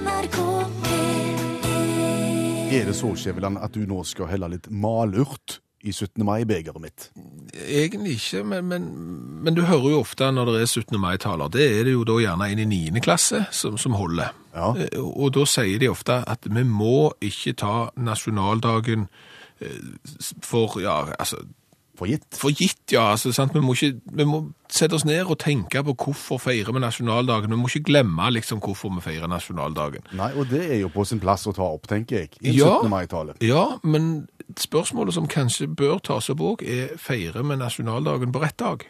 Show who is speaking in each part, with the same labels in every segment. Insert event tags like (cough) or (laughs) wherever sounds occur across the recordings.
Speaker 1: NRK P1
Speaker 2: Er det så, Skjæveland, at du nå skal helle litt malurt i 17. mai-begeret mitt?
Speaker 3: Egentlig ikke, men, men, men du hører jo ofte når det er 17. mai-taler, det er det jo da gjerne en i 9. klasse som, som holder.
Speaker 2: Ja.
Speaker 3: Eh, Og da sier de ofte at vi må ikke ta nasjonaldagen eh, for, ja, altså,
Speaker 2: For gitt.
Speaker 3: for gitt, ja. Altså? Vi, må ikke, vi må sette oss ned og tenke på hvorfor feirer vi nasjonaldagen. Vi må ikke glemme liksom hvorfor vi feirer nasjonaldagen.
Speaker 2: Nei, og det er jo på sin plass å ta opp, tenker jeg, i
Speaker 3: Ja.
Speaker 2: 17. mai-tale.
Speaker 3: Ja, men spørsmålet som kanskje bør tas opp òg, er feirer vi nasjonaldagen på rett dag?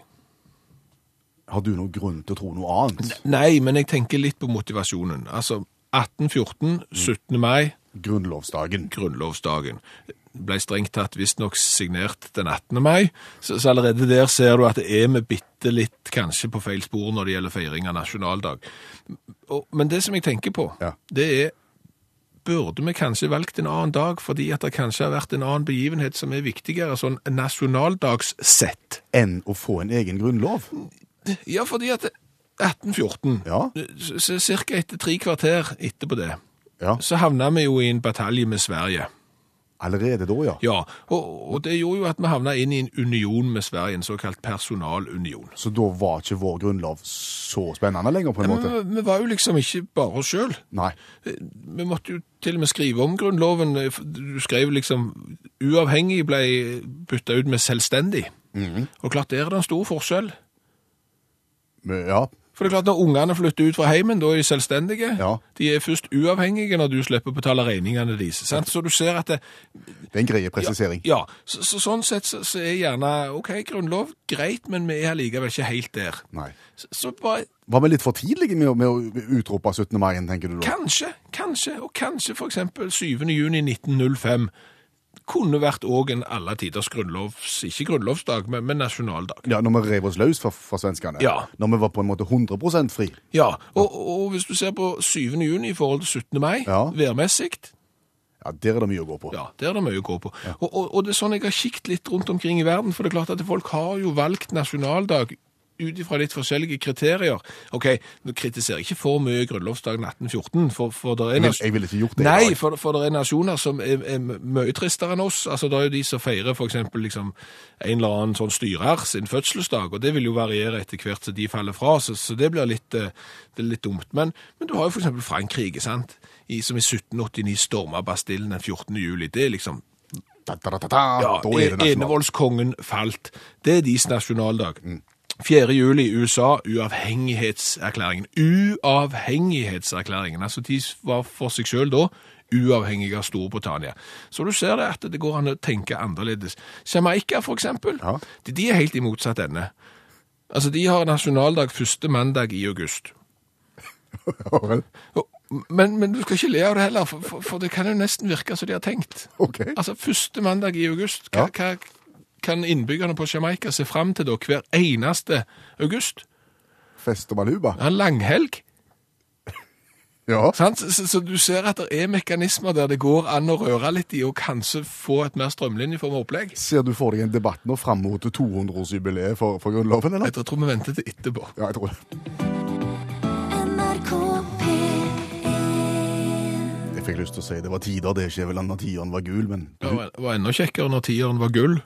Speaker 2: Har du noen grunn til å tro noe annet?
Speaker 3: Nei, men jeg tenker litt på motivasjonen. Altså, 1814, 17. mai,
Speaker 2: Grunnlovsdagen.
Speaker 3: grunnlovsdagen. Ble strengt tatt visstnok signert den 18. mai, så, så allerede der ser du at det er vi bitte litt kanskje på feil spor når det gjelder feiring av nasjonaldag. Og, men det som jeg tenker på,
Speaker 2: Ja.
Speaker 3: det er Burde vi kanskje valgt en annen dag, fordi at det kanskje har vært en annen begivenhet som er viktigere, sånn nasjonaldagssett?
Speaker 2: Enn å få en egen grunnlov?
Speaker 3: Ja, fordi at 1814,
Speaker 2: Ja.
Speaker 3: ca. cirka etter tre kvarter etterpå det,
Speaker 2: Ja.
Speaker 3: så havna vi jo i en batalje med Sverige.
Speaker 2: Allerede da, ja.
Speaker 3: Ja, og, og det gjorde jo at vi havna inn i en union med Sverige, en såkalt personalunion.
Speaker 2: Så da var ikke vår grunnlov så spennende lenger, på en måte?
Speaker 3: Men vi, var jo liksom ikke bare oss sjøl.
Speaker 2: Nei.
Speaker 3: Vi måtte jo til og med skrive om Grunnloven. Du skrev liksom uavhengig ble bytta ut med selvstendig. Og klart, der er det en stor forskjell.
Speaker 2: Ja.
Speaker 3: For det er klart, når ungene flytter ut fra heimen, da er de selvstendige.
Speaker 2: Ja.
Speaker 3: De er først uavhengige når du slipper å betale regningene deres. Sant? Så du ser at det,
Speaker 2: Det er en greie presisering.
Speaker 3: Ja, så, så sånn sett så, så er gjerne OK, grunnlov, greit, men vi er allikevel ikke helt der.
Speaker 2: Nei.
Speaker 3: Så, bare
Speaker 2: Var vi litt for tidlige med, med å utrope 17. mai, tenker du da?
Speaker 3: kanskje, kanskje, og kanskje eksempel 7. juni 1905 kunne vært òg en alle tiders grunnlovs... Ikke grunnlovsdag, men, men nasjonaldag.
Speaker 2: Ja, når vi rev oss løs fra, for svenskene.
Speaker 3: Ja.
Speaker 2: Når vi var på en måte 100% fri.
Speaker 3: Ja, og, og hvis du ser på 7. juni i forhold til 17. mai,
Speaker 2: Ja.
Speaker 3: værmessig,
Speaker 2: Ja, der er det mye å gå på.
Speaker 3: ja, der er det mye å gå på. Og, og, og det er sånn jeg har kikket litt rundt omkring i verden, for det er klart at folk har jo valgt nasjonaldag ut ifra litt forskjellige kriterier. OK, nå kritiserer jeg ikke for mye grunnlovsdagen 1814, for, for det er
Speaker 2: Jeg, vil, jeg ville ikke gjort det.
Speaker 3: Nei, for, for det er nasjoner som er, er mye tristere enn oss. Altså, Det er jo de som feirer eksempel liksom, en eller annen sånn styrer sin fødselsdag, og det vil jo variere etter hvert som de faller fra, så, så det blir litt, eh, det litt dumt. Men, men du har jo eksempel Frankrike, sant? I, som i 1789 storma Bastillen den 14. juli. Det er liksom
Speaker 2: Da, da, da,
Speaker 3: ja,
Speaker 2: nasjonal.
Speaker 3: Enevoldskongen falt. Det er deres nasjonaldag. 4. juli i USA, uavhengighetserklæringen. Uavhengighetserklæringen. Altså, de var for seg selv da uavhengig av Storbritannia. Så du ser det at det går an å tenke annerledes. Jamaica, for eksempel,
Speaker 2: Ja.
Speaker 3: de, de er helt i motsatt ende. Altså, de har nasjonaldag første mandag i august. (laughs) Men, men du skal ikke le av det heller, for, for, for det kan jo nesten virke som de har tenkt.
Speaker 2: Ok.
Speaker 3: Altså, første mandag i august, hva,
Speaker 2: Ja.
Speaker 3: hva kan innbyggerne på Jamaica se fram til da hver eneste august?
Speaker 2: Fest og baluba.
Speaker 3: Ja, langhelg,
Speaker 2: Ja.
Speaker 3: Så, så, så du ser at det er mekanismer der det går an å røre litt i, og kanskje få et mer strømlinjeformet opplegg.
Speaker 2: Ser du for deg en debatt nå fram mot 200-årsjubileet for, for Grunnloven, eller?
Speaker 3: Jeg tror vi venter til etterpå.
Speaker 2: Ja, jeg tror det. Jeg fikk lyst til å si det var tider, det er ikke vel når tieren var gul, men
Speaker 3: Det var, var enda kjekkere når tieren var gull.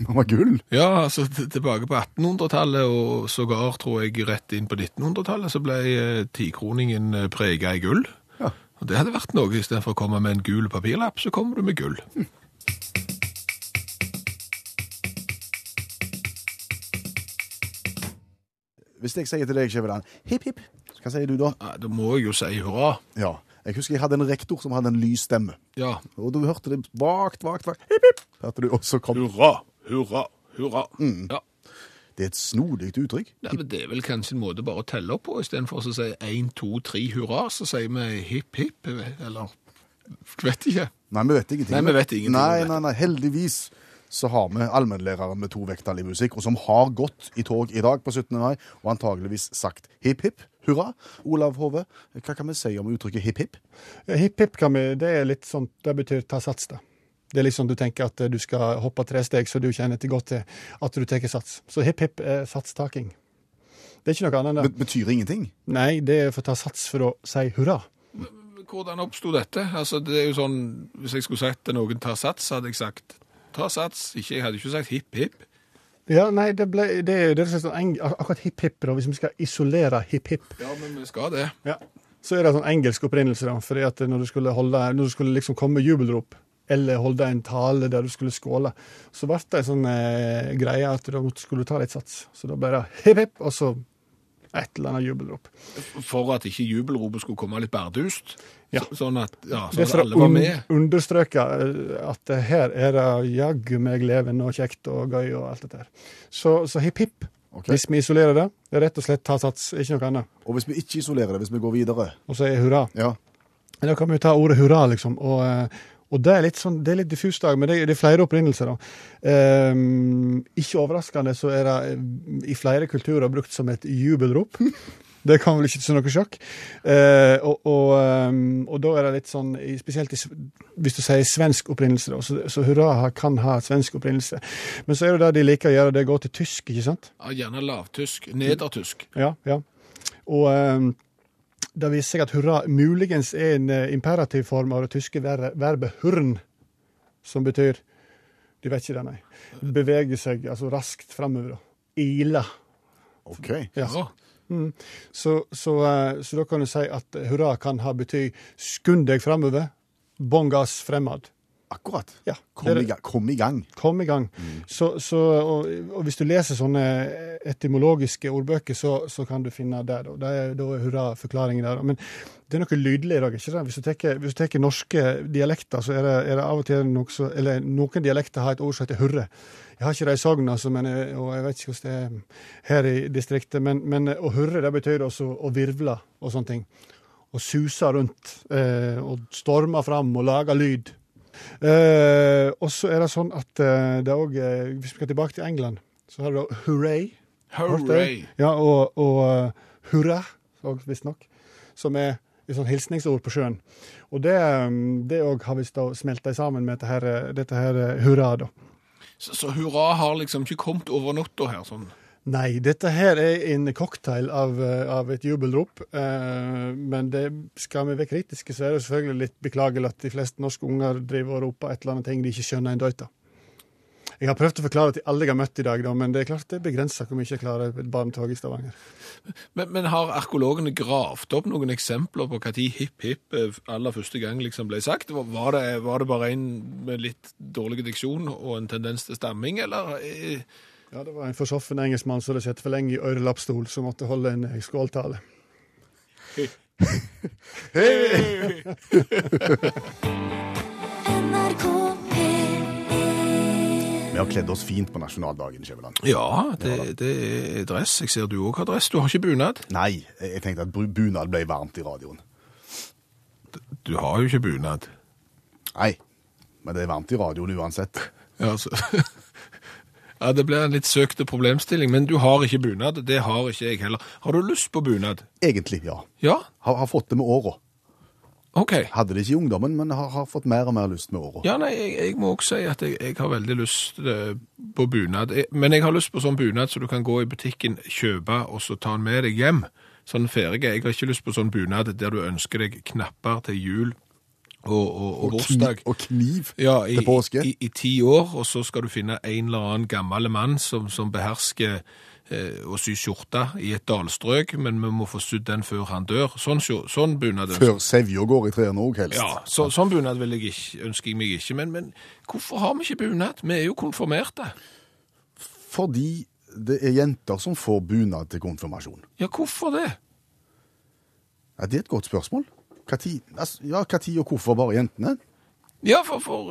Speaker 2: Den var gull.
Speaker 3: Ja, altså tilbake på 1800-tallet, og sågar tror jeg rett inn på 1900-tallet, så ble eh, tikroningen eh, prega i gull.
Speaker 2: Ja.
Speaker 3: Og det hadde vært noe, istedenfor å komme med en gul papirlapp, så kommer du med gull.
Speaker 2: Hvis jeg sier til deg, Skjæveland, hipp hipp, hva sier du da?
Speaker 3: Ja, Da må jeg jo si hurra.
Speaker 2: Ja. Jeg husker jeg hadde en rektor som hadde en lys stemme.
Speaker 3: Ja,
Speaker 2: Og du hørte det vagt, vagt, vagt. Hipp hipp. Hørte du, også kom
Speaker 3: hurra, hurra, hurra. Ja.
Speaker 2: Det er et snodig uttrykk.
Speaker 3: Nei, men Det er vel kanskje en måte bare å telle opp på, istedenfor å si 1, 2, 3, hurra, så sier vi hipp, hipp, eller Vet ikke.
Speaker 2: Nei, vi vet ingenting.
Speaker 3: Nei, vi vet ingenting
Speaker 2: Nei, nei, nei. Heldigvis så har vi allmennlæreren med to vekttall i musikk, og som har gått i tog i dag på 17. mai, og antageligvis sagt hipp hipp, hurra. Olav Hove, hva kan vi si om uttrykket hipp hipp?
Speaker 4: Ja, Hipp hipp kan vi, det er litt sånn, det betyr ta sats da. Det er liksom du tenker at du skal hoppe tre steg, så du kjenner til godt til at du tar sats. Så hipp hipp er satstaking. Det er ikke noe annet enn det.
Speaker 2: Det betyr ingenting.
Speaker 4: Nei, det er for å ta sats for å si hurra.
Speaker 3: hvordan oppsto dette? Altså, det er jo sånn, Hvis jeg skulle sagt til noen ta sats, hadde jeg sagt ta sats. Ikke, jeg hadde ikke sagt hipp hipp.
Speaker 4: Ja, nei, det, ble, det det er sånn eng, akkurat hipp-hipp, da, hvis vi skal isolere hipp-hipp.
Speaker 3: Ja, men vi skal det.
Speaker 4: Ja. Så er det sånn engelsk opprinnelse, da, fordi at når du skulle, holde, når du skulle liksom komme med jubelrop, eller holde en tale der du skulle skåle, så ble det en sånn eh, greie at da skulle du ta litt sats. Så da ble det hipp-hipp, og så et eller annet jubelrop.
Speaker 3: For at ikke jubelropet skulle komme litt bardust.
Speaker 4: Ja.
Speaker 3: Så- Sånn at, ja,
Speaker 4: Det
Speaker 3: sånn at alle var med.
Speaker 4: eh, at eh, her er det jaggu meg levende og kjekt og gøy og alt dette her. Så, så hipp-hipp,
Speaker 2: Okay.
Speaker 4: hvis vi isolerer det, det er rett og slett ta sats, ikke noe annet.
Speaker 2: Og hvis vi ikke isolerer det, hvis vi går videre
Speaker 4: Og så er hurra.
Speaker 2: Ja.
Speaker 4: Da kan vi ta ordet hurra, liksom. Og, eh, og det er litt sånn, det er litt diffust, men det, det er flere opprinnelser. da. Um, ikke overraskende så er det eh, i flere kulturer brukt som et jubelrop. (laughs) Det kan vel ikke til noe sjokk. Eh, og, og, ehm, og da er det litt sånn, spesielt hvis du sier svensk opprinnelse, da, så, så hurra kan ha svensk opprinnelse. Men så er det det de liker å gjøre, det går til tysk, ikke sant?
Speaker 3: Ja, gjerne lavtysk. Nedertysk.
Speaker 4: Ja, ja. Og ehm, det viser seg at hurra muligens er en eh, imperativ form av det tyske verbet hurn, som betyr Du vet ikke det, nei. Bevege seg altså raskt framover. Ile.
Speaker 2: OK.
Speaker 4: Ja.
Speaker 3: Mm.
Speaker 4: Så, så, eh, så da kan du si at hurra kan ha bety skund deg framover, bånn gass fremad.
Speaker 2: Akkurat.
Speaker 4: Ja,
Speaker 2: Kom i gang. Kom i gang.
Speaker 4: Kom i gang. Så, så, og, og hvis du leser sånne etymologiske ordbøker, så, så kan du finne det. Da, det er, da er hurra-forklaringen der. Men det er noe lydelig i dag. ikke sant? Hvis du tar- tar norske dialekter, så er det, er det av og til noe så, eller noen dialekter har et ord som heter hurre. Jeg har ikke det i Sogn, altså, men og jeg vet ikke hvordan det er her i distriktet. Men, men å hurre det betyr også å virvle og sånne ting. Å suse rundt eh, og storme fram og lage lyd. Eh, og så er det sånn at uh, det òg uh, Hvis vi skal tilbake til England, så har du da hooray.
Speaker 3: Hooray.
Speaker 4: Ja, og, og uh, hurra, visstnok. Som er et sånt hilsningsord på sjøen. Og det òg har visst smelta sammen med dette her, eh, dette her eh, hurra, da.
Speaker 3: Så, så hurra har liksom ikke kommet over natta her, sånn.
Speaker 4: Nei, dette her er en cocktail av, eh, av et jubelrop. eh, men det, skal vi være kritiske, så er det selvfølgelig litt beklagelig at de fleste norske unger driver og roper et eller annet ting de ikke skjønner en døyt av. Jeg har prøvd å forklare til alle jeg har møtt i dag, da, men det er klart det er begrensa hvor mye jeg klarer et barnetog i Stavanger.
Speaker 3: Men, men har arkeologene gravd opp noen eksempler på når hipp hipp eh, aller første gang liksom ble sagt? Var det, var det bare en med litt dårlig diksjon og en tendens til stamming, eller?
Speaker 4: Ja, det var en forsoffen engelskmann som hadde sittet for lenge i ørelappstol, som måtte holde en skåltale.
Speaker 1: P1
Speaker 2: Vi har kledd oss fint på nasjonaldagen, Skjæveland.
Speaker 3: Ja, det, det er dress. Jeg ser du òg har dress. Du har ikke bunad?
Speaker 2: Nei, jeg jeg tenkte at bunad ble varmt i radioen.
Speaker 3: Du har jo ikke bunad.
Speaker 2: Nei, men det er varmt i radioen uansett.
Speaker 3: Ja, altså. (laughs) ja, det blir en litt søkte problemstilling, men du har ikke bunad. Det har ikke jeg heller. Har du lyst på bunad?
Speaker 2: Egentlig, ja.
Speaker 3: Ja?
Speaker 2: Har, har fått det med åra.
Speaker 3: OK.
Speaker 2: Hadde det ikke i ungdommen, men har, har fått mer og mer lyst med åra.
Speaker 3: Ja, nei, jeg, jeg må også si at jeg, jeg har veldig lyst eh, på bunad. Jeg- Men jeg har lyst på sånn bunad så du kan gå i butikken, kjøpe og så ta den med deg hjem. Sånn ferdig. Jeg har ikke lyst på sånn bunad der du ønsker deg knapper til jul og, og, og,
Speaker 2: kniv, og kniv
Speaker 3: Ja, i,
Speaker 2: til påske.
Speaker 3: i, ti år, og så skal du finne en eller annen gammel mann som, som behersker eh, å sy skjorte i et dalstrøk, men vi må få sydd den før han dør. Sånn, sånn bunad
Speaker 2: Før sevja går i trærne òg, helst.
Speaker 3: ja, så, sånn bunad vil jeg ikke, ønsker jeg meg ikke. Men, men hvorfor har vi ikke bunad? Vi er jo konfirmerte.
Speaker 2: Fordi det er jenter som får bunad til konfirmasjon.
Speaker 3: Ja, hvorfor det?
Speaker 2: Ja, Det er et godt spørsmål. Hva tid, altså, ja, hva tid og hvorfor bare jentene?
Speaker 3: Ja, for, for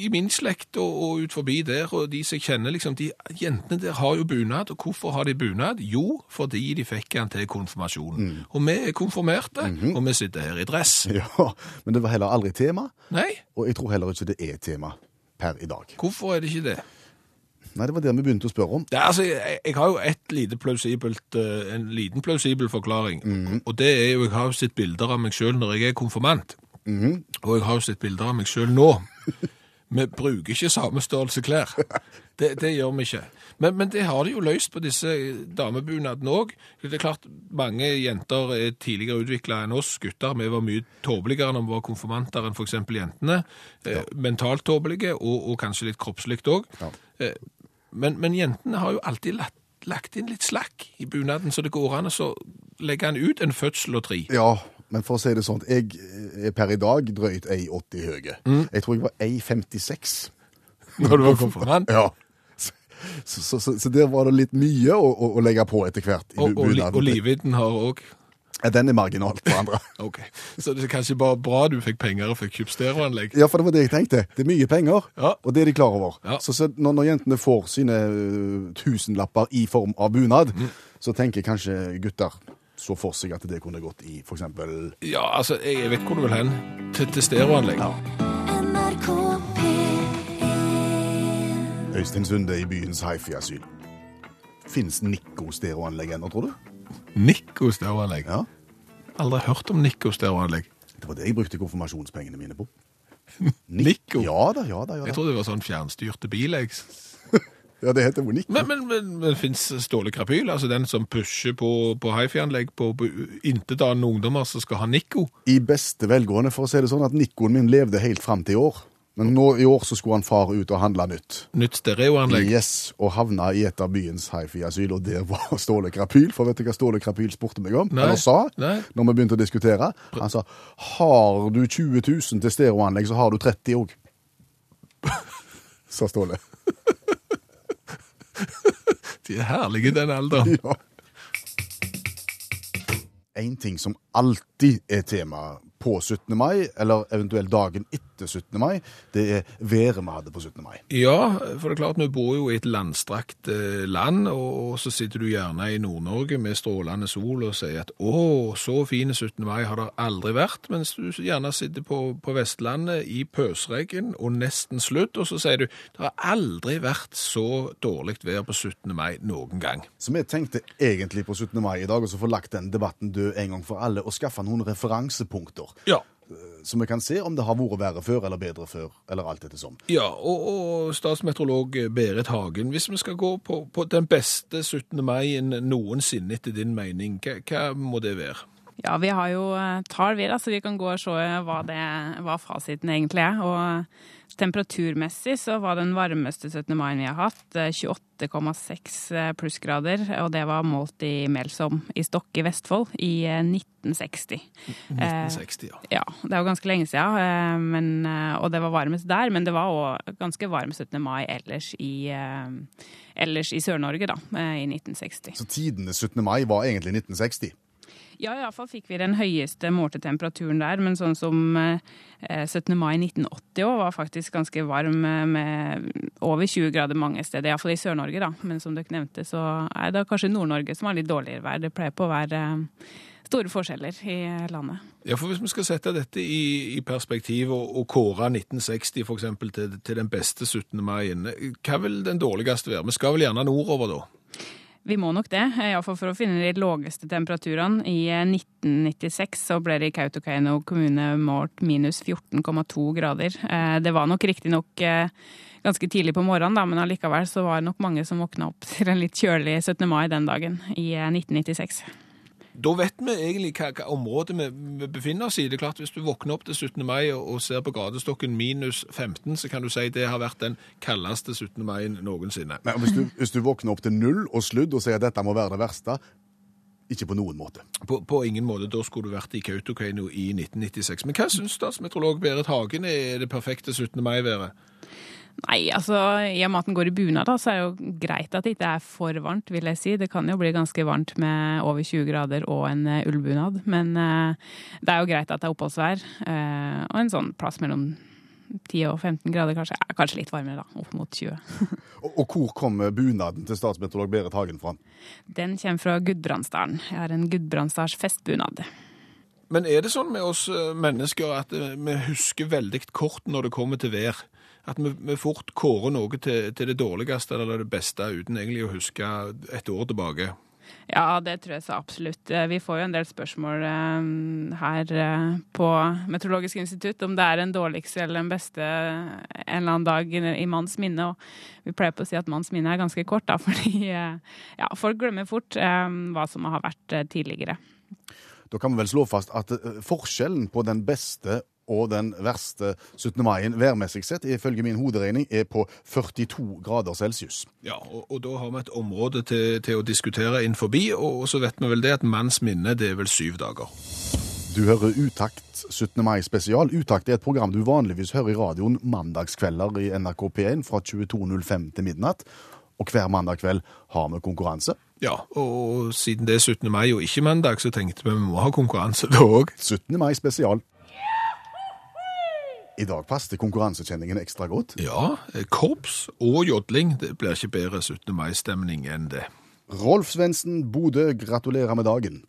Speaker 3: i min slekt og, og ut forbi der, og de som jeg kjenner, liksom, de jentene der har jo bunad. Og hvorfor har de bunad? Jo, fordi de fikk den til konfirmasjonen. Og vi er konfirmerte, og vi sitter her i dress. (laughs)
Speaker 2: Ja, Men det var heller aldri tema,
Speaker 3: Nei,
Speaker 2: og jeg tror heller ikke det er tema per i dag.
Speaker 3: hvorfor er det ikke det?
Speaker 2: Nei, det var det vi begynte å spørre om.
Speaker 3: Det altså, jeg, jeg har jo et lite plausibelt, eh, en liten plausibel forklaring. Og det er jo, jeg har jo sett bilder av meg selv når jeg er konfirmant. Og jeg har jo sett bilder av meg selv nå. (laughs) Vi bruker ikke samme størrelse klær. Det, det gjør vi ikke. Men, men det har de jo løst på disse damebunadene òg. Det er klart, mange jenter er tidligere utvikla enn oss gutter. Vi var mye tåpeligere når vi var konfirmanter enn f.eks. jentene. Eh, mentalt tåpelige, og, og kanskje litt kroppslig òg.
Speaker 2: Ja.
Speaker 3: Eh, men, men jentene har jo alltid lagt, lagt inn litt slakk i bunaden, så det går an å så legge den ut en fødsel og tre.
Speaker 2: Ja, men for å si det sånn, jeg er per i dag drøyt 1,80 høye. Jeg tror jeg var 1,56. (laughs)
Speaker 3: Når du var konfirmant.
Speaker 2: Ja. Så, så, så, så der var det litt mye å, å, å legge på etter hvert. i
Speaker 3: Og, og, og livvidden har òg
Speaker 2: Den er marginalt for andre. (laughs)
Speaker 3: OK. Så det er kanskje bare bra du fikk penger og fikk kjøpt stereoanlegg.
Speaker 2: Ja, for det var det jeg tenkte. Det er mye penger,
Speaker 3: Ja.
Speaker 2: og det er de klar over.
Speaker 3: Ja.
Speaker 2: Så, så når, når jentene får sine uh, tusenlapper i form av bunad,
Speaker 3: Mm.
Speaker 2: så tenker kanskje gutter så for seg at det kunne gått i eksempel
Speaker 3: Ja, altså, jeg vet hvor du vil hen. Til, til stereoanlegg.
Speaker 1: Ja.
Speaker 2: Øystein Sunde i byens hifi-asyl. Fins Nico stereoanlegg ennå, tror du?
Speaker 3: Nico stereoanlegg.
Speaker 2: Ja.
Speaker 3: Aldri hørt om Nico stereoanlegg.
Speaker 2: Det var det jeg brukte konfirmasjonspengene mine på. (laughs)
Speaker 3: Nikko?
Speaker 2: Ja da, ja da. ja
Speaker 3: Jeg trodde det var sånn fjernstyrte bil. Jeg. (laughs)
Speaker 2: Ja, det heter jo Nikko.
Speaker 3: Men, men, men, men fins Ståle Krapyl, altså den som pusher på, på hifi-anlegg på, på intetanende ungdommer som skal ha Nikko?
Speaker 2: I beste velgående, for å si det sånn, at Nikkoen min levde helt fram til i år. Men nå i år så skulle han far ut og handle nytt.
Speaker 3: Nytt stereoanlegg?
Speaker 2: Yes, og havna i et av byens hifi-asyl, og der var (laughs) Ståle Krapyl. For vet du hva Ståle Krapyl spurte meg om?
Speaker 3: Nei.
Speaker 2: Eller sa?
Speaker 3: Nei.
Speaker 2: Når vi begynte å diskutere. Han sa har du 20 000 til stereoanlegg, så har du 30 òg. (laughs) Sa Ståle. (laughs)
Speaker 3: De er herlige, den alderen.
Speaker 2: Ja. En ting som alltid er tema på 17. mai, eller eventuelt dagen etter 17. mai, det er været vi hadde på 17. mai.
Speaker 3: Ja, for det er klart, vi bor jo i et landstrakt eh, land, og, så sitter du gjerne i Nord-Norge med strålende sol og sier at å, så fine 17. mai har det aldri vært, mens du gjerne sitter på, på Vestlandet i pøsregn og nesten slutt, og så sier du det har aldri vært så dårlig vær på 17. mai noen gang.
Speaker 2: Så vi tenkte egentlig på 17. mai i dag, og så få lagt den debatten død en gang for alle, og skaffe noen referansepunkter,
Speaker 3: Ja.
Speaker 2: Så vi kan se om det har vært verre før eller bedre før, eller alt etter som.
Speaker 3: Ja, og, og statsmeteorolog Berit Hagen, hvis vi skal gå på, på den beste 17. mai-en noensinne etter din mening, hva, hva må det være?
Speaker 5: Ja, vi har jo eh, tall, vi, da, så vi kan gå og se hva, det, hva fasiten egentlig er. Og temperaturmessig så var den varmeste 17. mai vi har hatt, eh, 28,6 plussgrader. Og det var målt i Melsom i Stokke i Vestfold i eh, 1960.
Speaker 3: 1960, ja.
Speaker 5: Ja, det er jo ganske lenge siden, eh, men, eh, og det var varmest der. Men det var òg ganske varm 17. mai ellers i, eh, ellers i Sør-Norge, da, eh, i 1960.
Speaker 2: Så tidenes 17. mai var egentlig 1960.
Speaker 5: Ja, iallfall fikk vi den høyeste målte temperaturen der, men sånn som eh, 17. mai 1980 òg var faktisk ganske varm eh, med over 20 grader mange steder, iallfall i Sør-Norge, da. Men som dere nevnte, så er det kanskje Nord-Norge som har litt dårligere vær. Det pleier på å være eh, store forskjeller i landet.
Speaker 3: Ja, for Hvis vi skal sette dette i, i perspektiv og, og kåre 1960 for eksempel, til, til den beste 17. mai-en, hva vil den dårligste være? Vi skal vel gjerne nordover da?
Speaker 5: Vi må nok det, iallfall for å finne de laveste temperaturene. I eh, 1996 så ble det i Kautokeino kommune målt minus 14,2 grader. Eh, Det var nok riktignok ganske tidlig på morgenen, da, men allikevel så var det nok mange som våkna opp (laughs) til en litt kjølig 17. mai den dagen, i eh, 1996.
Speaker 3: Da vet vi egentlig hva, hva området vi, befinner oss i. Det er klart, Hvis du våkner opp til 17. mai og, og ser på gradestokken minus 15, så kan du si det har vært den kaldeste 17. mai noensinne.
Speaker 2: Men hvis du, hvis du våkner opp til null og sludd og sier at dette må være det verste, ikke på noen måte.
Speaker 3: På, på ingen måte. Da skulle du vært i Kautokeino i 1996. Men hva syns statsmeteorolog Berit Hagen er det perfekte 17. mai-været?
Speaker 5: Nei, altså i og med at den går i bunad, da, så er det jo greit at det ikke er for varmt, vil jeg si. Det kan jo bli ganske varmt med over 20 grader og en eh, ullbunad, men uh, det er jo greit at det er oppholdsvær. Uh, og en sånn plass mellom 10 og 15 grader, kanskje. Ja, kanskje litt varmere, da. Opp mot 20. (laughs)
Speaker 2: Og, og hvor kommer bunaden til statsmeteorolog Berit Hagen fra?
Speaker 5: Den kommer fra Gudbrandsdalen. Jeg har en Gudbrandsdals festbunad.
Speaker 3: Men er det sånn med oss mennesker at vi husker veldig kort når det kommer til vær? At vi, vi fort kårer noe til, til det dårligste eller det beste uten egentlig å huske et år tilbake?
Speaker 5: Ja, det tror jeg så absolutt. Eh, Vi får jo en del spørsmål eh, her eh, på Meteorologisk institutt om det er den dårligste eller den beste en eller annen dag i, manns minne. Og vi pleier på å si at manns minne er ganske kort, da, (laughs) fordi ja, folk glemmer fort hva som har vært tidligere.
Speaker 2: Da kan vi vel slå fast at forskjellen på den beste og den verste 17. maien værmessig sett, ifølge min hoderegning, er på 42 grader celsius.
Speaker 3: Ja, og, og da har vi et område til, til å diskutere inn forbi, og, og så vet vi vel det at manns minne, det er vel syv dager.
Speaker 2: Du hører Utakt 17. mai spesial. Utakt er et program du vanligvis hører i radioen mandagskvelder i NRK P1 fra 22.05 til midnatt. Og hver mandag kveld har vi konkurranse.
Speaker 3: Ja, og siden det er 17. mai og ikke mandag, så tenkte vi vi må ha konkurranse da òg.
Speaker 2: 17. mai spesial. I dag passet konkurransekjenningen ekstra godt.
Speaker 3: Ja, korps og jodling, det blir ikke bedre 17. mai-stemning enn det.
Speaker 2: Rolf Svendsen, Bodø, gratulerer med dagen.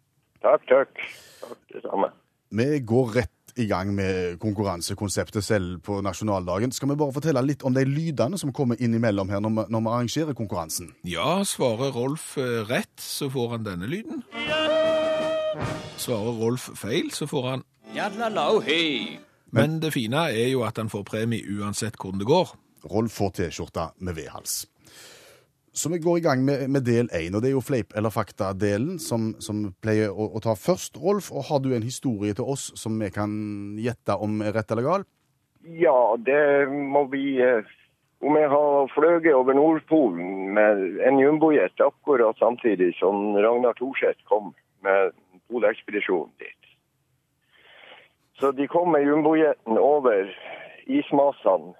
Speaker 6: Takk, takk. Takk det samme.
Speaker 2: Vi går rett i gang med konkurransekonseptet selv på nasjonaldagen. Skal vi bare fortelle litt om de lydene som kommer innimellom her når vi, når vi arrangerer konkurransen?
Speaker 3: Ja, svarer Rolf eh, rett, så får han denne lyden. Svarer Rolf feil, så får han Men det fine er jo at han får premie uansett hvordan det går.
Speaker 2: Rolf får T-skjorta med V-hals. Så vi går i gang med, med del én, og det er jo fleip eller fakta-delen som, som pleier å, å ta først. Rolf, og har du en historie til oss som vi kan gjette om er rett eller gal?
Speaker 6: Ja, det må vi eh, Om jeg har fløyet over Nordpolen med en jumbojet akkurat samtidig som Ragnar Thorseth kom med polekspedisjonen dit. Så de kom med jumbojeten over ismassene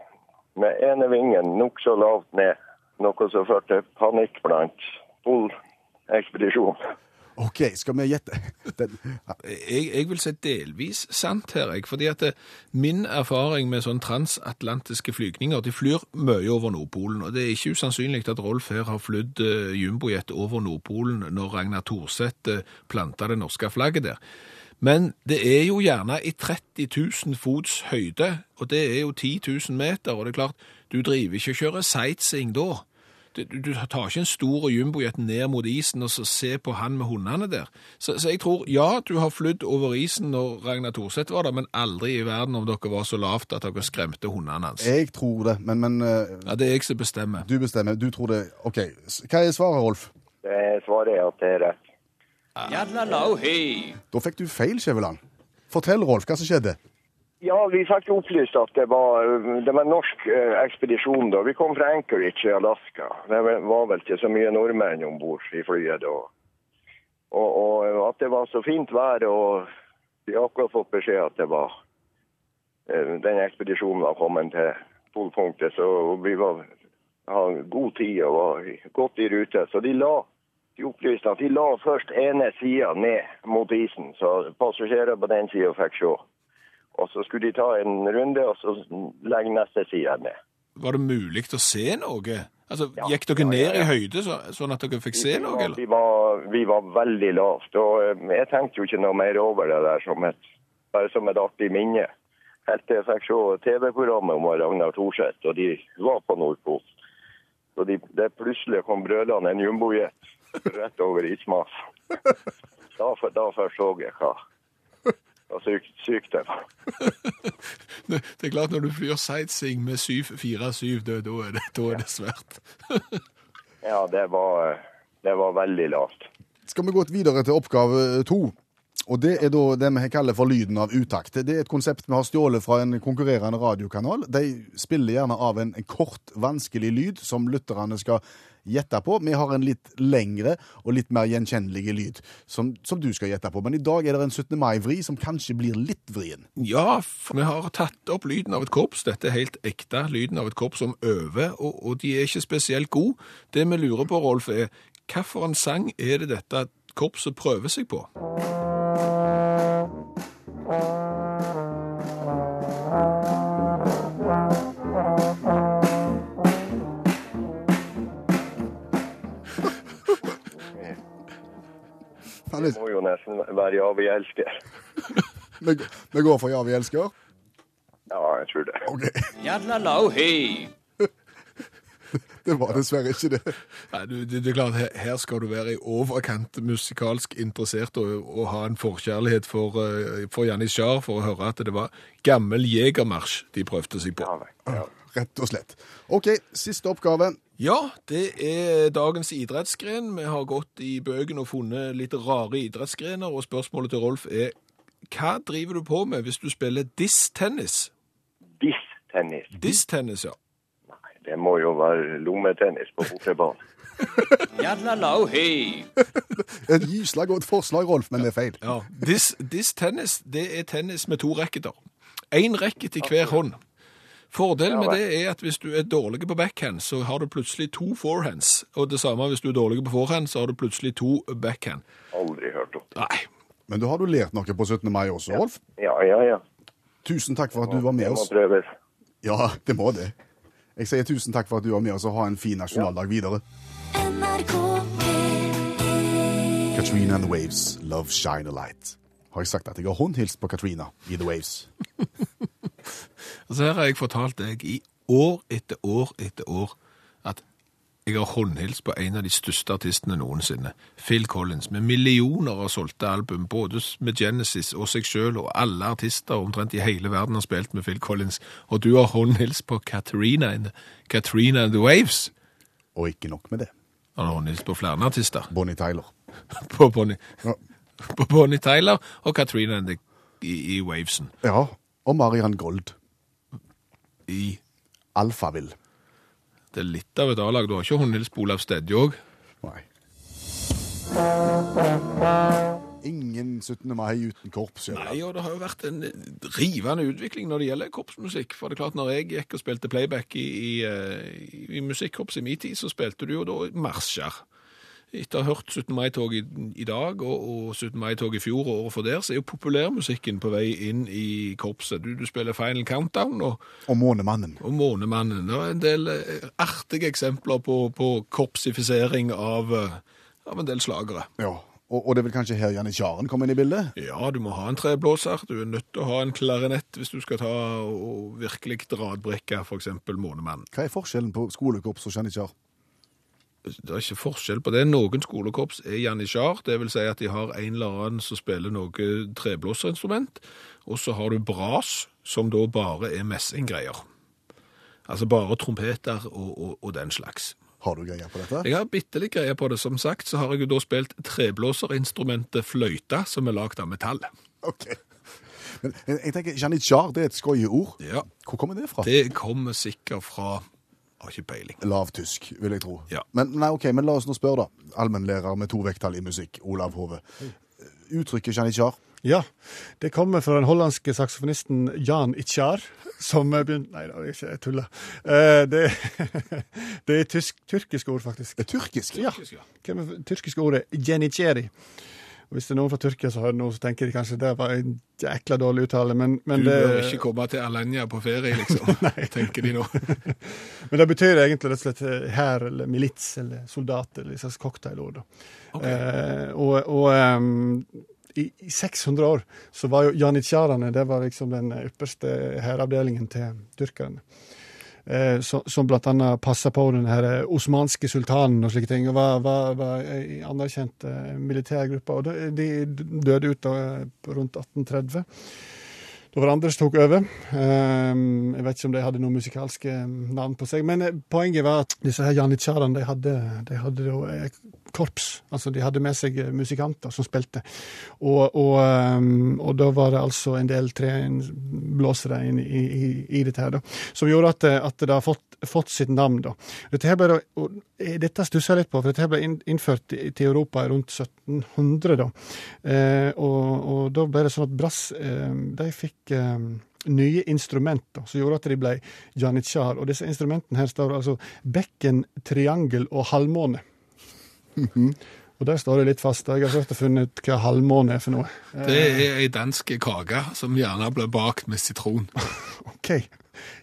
Speaker 6: med ene vingen nokså lavt ned, noe som førte til panikk blant polekspedisjonen.
Speaker 2: OK, skal vi gjette? (laughs) Den,
Speaker 3: Jeg, jeg vil si delvis sant her, jeg, fordi at det, min erfaring med sånn transatlantiske flygninger, de flyr mye over Nordpolen, og det er ikke usannsynlig at Rolf her har flydd uh, jumbojet over Nordpolen når Ragnar Thorseth uh, planta det norske flagget der. Men det er jo gjerne i 30 000 fots høyde, og det er jo 10 000 meter, og det er klart, du driver ikke og kjører sightseeing da. Du, du, tar ikke en stor jumbojet ned mot isen og så se på han med hundene der. Så, så jeg tror, ja, du har flydd over isen når Ragnar Thorseth var der, men aldri i verden om dere var så lavt at dere skremte hundene hans.
Speaker 2: jeg tror det, men, men eh,
Speaker 3: Ja, det er jeg som bestemmer.
Speaker 2: du bestemmer. Du tror det OK. Hva er svaret, Rolf?
Speaker 6: Det svaret er at det er rett.
Speaker 2: Da fikk du feil, Skjæveland. Fortell, Rolf, hva som skjedde.
Speaker 6: Ja, vi fikk opplyst at det var, det var en norsk eh, ekspedisjon da. Vi kom fra Anchorage i Alaska. Det var vel ikke så mye nordmenn om bord i flyet da. Og, og at det var så fint vær, og vi har akkurat fått beskjed at det var eh, den ekspedisjonen var kommet til polpunktet, så vi var hadde god tid og var godt i rute. Så de la de opplyste at de la først ene sida ned mot isen, så passasjerer på den sida fikk se. Og så skulle de ta en runde, og så legge neste side ned.
Speaker 3: Var det mulig å se noe? Altså,
Speaker 6: Ja,
Speaker 3: Gikk dere
Speaker 6: ja, ja,
Speaker 3: ned i høyde så, sånn at dere fikk se noe? eller?
Speaker 6: Vi var, vi var veldig lavt, og eh, jeg tenkte jo ikke noe mer over det der som et, bare som et artig minne. Helt til jeg fikk se TV-programmet om Ragnar Thorseth, og de var på Nordpolen. Så de, det plutselig kom brølende en jumbojet rett over ismass. (laughs) Da, da først så jeg hva, og sykt, sykt det var.
Speaker 3: Det det er klart Når du flyr sightseeing med 747, da da er det, da er det svært.
Speaker 6: Ja, det var, det var veldig lavt.
Speaker 2: Skal vi gå videre til oppgave to? Og det er da det vi kaller for lyden av utakt. Det er et konsept vi har stjålet fra en konkurrerende radiokanal. De spiller gjerne av en kort, vanskelig lyd som lytterne skal gjette på. Vi har en litt lengre og litt mer gjenkjennelig lyd som, som du skal gjette på. Men i dag er det en 17. mai-vri som kanskje blir litt vrien.
Speaker 3: Ja, for vi har tatt opp lyden av et korps. Dette er helt ekte lyden av et korps som øver, og, og de er ikke spesielt gode. Det vi lurer på, Rolf, er hvilken sang er det dette korpset prøver seg på?
Speaker 6: Det må jo nesten være Ja, vi elsker. (laughs)
Speaker 2: vi, vi går for Ja, vi elsker.
Speaker 6: Ja, jeg tror det.
Speaker 2: Ok. (laughs) Det var dessverre ikke det.
Speaker 3: Nei, du, det, det er klart, her, skal du være i overkant musikalsk interessert og, og ha en forkjærlighet for, uh, for Jannis Jarre for å høre at det var gammel jegermarsj de prøvde seg på.
Speaker 6: Ja, ja.
Speaker 2: Rett og slett. OK, siste oppgave.
Speaker 3: Ja, det er dagens idrettsgren. Vi har gått i bøkene og funnet litt rare idrettsgrener, og spørsmålet til Rolf er hva driver du på med hvis du spiller diss-tennis?
Speaker 6: Diss-tennis.
Speaker 3: Diss-tennis, ja.
Speaker 6: Det må jo være lommetennis på bortebane. (laughs) (laughs)
Speaker 2: Et gysla godt forslag, Rolf, men det er feil.
Speaker 3: ja. This, this tennis, det er tennis med to racketer. Én racket i hver hånd. Fordelen med det er at hvis du er dårlig på backhand, så har du plutselig to forehands. Og det samme hvis du er dårlig på forehand, så har du plutselig to backhand.
Speaker 6: Aldri hørt om.
Speaker 3: Nei,
Speaker 2: Men da har du lært noe på 17. mai også, Rolf.
Speaker 6: Ja, ja, ja.
Speaker 2: Tusen takk for at du var med oss.
Speaker 6: Det må prøves.
Speaker 2: Ja, det må det. Jeg sier tusen takk for at du var med oss, og ha en fin nasjonaldag videre.
Speaker 1: NRK
Speaker 2: Katrina and the Waves, Love Shine a Light. Har jeg sagt at jeg har håndhilst på Katrina i The Waves? (laughs)
Speaker 3: Altså her har jeg fortalt deg i år etter år etter år jeg har håndhilst på en av de største artistene noensinne, Phil Collins, med millioner av solgte album, både med Genesis og seg selv, og alle artister omtrent i hele verden har spilt med Phil Collins, og du har håndhilst på Katrina and, Katrina and the Waves.
Speaker 2: Og ikke nok med det.
Speaker 3: Han har håndhilst på flere artister.
Speaker 2: Bonnie Tyler. (laughs)
Speaker 3: På Bonnie,
Speaker 2: Ja. (laughs)
Speaker 3: på Bonnie Tyler og Katrina and the, i, i Wavesen.
Speaker 2: ja. Og Marian Gold.
Speaker 3: I,
Speaker 2: Alfavill.
Speaker 3: Det er litt av et A-lag. Du har ikke hun Nils Olav Stedje òg?
Speaker 2: Nei. Ingen 17. mai uten korps. Eller?
Speaker 3: Nei, og det har jo vært en rivende utvikling når det gjelder korpsmusikk. For det er klart, når jeg gikk og spilte playback i, i, eh, i musikkorpset i min tid, så spilte du jo da marsjer. Etter å ha hørt 17. mai-tog i, i dag og, og 17. mai-tog i fjor og året for der, så er jo populærmusikken på vei inn i korpset. Du, du spiller Final Countdown og,
Speaker 2: Og Månemannen.
Speaker 3: og Månemannen. Det er en del eh, artige eksempler på, på korpsifisering av, eh, av en del slagere.
Speaker 2: Ja. Og, det er vel kanskje her janitsjaren kommer inn i bildet?
Speaker 3: Ja, du må ha en treblåser. Du er nødt til å ha en klarinett hvis du skal ta og virkelig radbrikke f.eks. Månemannen.
Speaker 2: Hva er forskjellen på skolekorps og janitsjar?
Speaker 3: Det er ikke forskjell på det. Noen skolekorps er janitsjar, det vil si at de har en eller annen som spiller noe treblåserinstrument, og så har du bras, som da bare er messinggreier. Altså bare trompeter og, og, og den slags.
Speaker 2: Har du greier på dette?
Speaker 3: Jeg har bitte litt greie på det. Som sagt så har jeg jo da spilt treblåserinstrumentet fløyte, som er lagd av metall.
Speaker 2: Ok. Men jeg, tenker, janitsjar det er et skøyeord.
Speaker 3: Ja,
Speaker 2: Hvor kommer det fra?
Speaker 3: det kommer sikkert fra Har ikke peiling.
Speaker 2: Lavtysk, vil jeg tro.
Speaker 3: Ja.
Speaker 2: Men, nei, okay, men la oss nå spørre, da. Allmennlærer med to vekttall i musikk, Olav Hove. Uttrykket janitsjar,
Speaker 4: Ja, det kommer fra den hollandske saksofonisten Jan Itjar, som begynte Nei, da, jeg tuller. Eh, Det, (laughs) det er tysk, tyrkisk ord, faktisk.
Speaker 2: Det er tyrkisk.
Speaker 4: Ja. Det tyrkiske ordet jeniceri? Og Hvis det er noen fra Tyrkia som hører noe, så tenker de kanskje det var en jækla dårlig uttale, men, men,
Speaker 3: Du
Speaker 4: det,
Speaker 3: bør ikke komme til Alanya på ferie, liksom. (laughs) tenker de nå. (laughs)
Speaker 4: men det betyr egentlig rett og slett eh, hær eller milits eller soldat eller et slags cocktailord. Okay. Eh, og og um, i, i 600 år så var jo janitsjarene det var liksom den ypperste hæravdelingen til tyrkerne. Eh, som, som annet passa på den her eh, osmanske sultanen og slike ting. og Var, var, var ei anerkjent eh, militærgruppe. Og de, de døde ut da, rundt 1830. Da var det andre som tok over. Jeg vet ikke om de hadde noen musikalske navn på seg. Men poenget var at disse her janitsjarene de hadde, de hadde korps. Altså de hadde med seg eh, musikanter som spilte. Og, og, ehm, og da var det altså en del treblåsere inn i, i, i dette her, da. Som gjorde at, det- at det har fått, fått sitt navn, da. Dette ble, eh, dette stusser jeg litt på, for dette ble innført til Europa rundt 1700, da. Eh, og, og da ble det sånn at brass eh, de fikk eh, nye instrumenter som gjorde at de ble janitsjar. Og disse instrumentene her står altså bekken, triangel og halvmåne. Og der står det litt fast. Jeg har først å finne ut hva halvmåne er for noe. Eh,
Speaker 3: Det er ei dansk kake som gjerne blir bakt med sitron. (laughs)
Speaker 4: OK.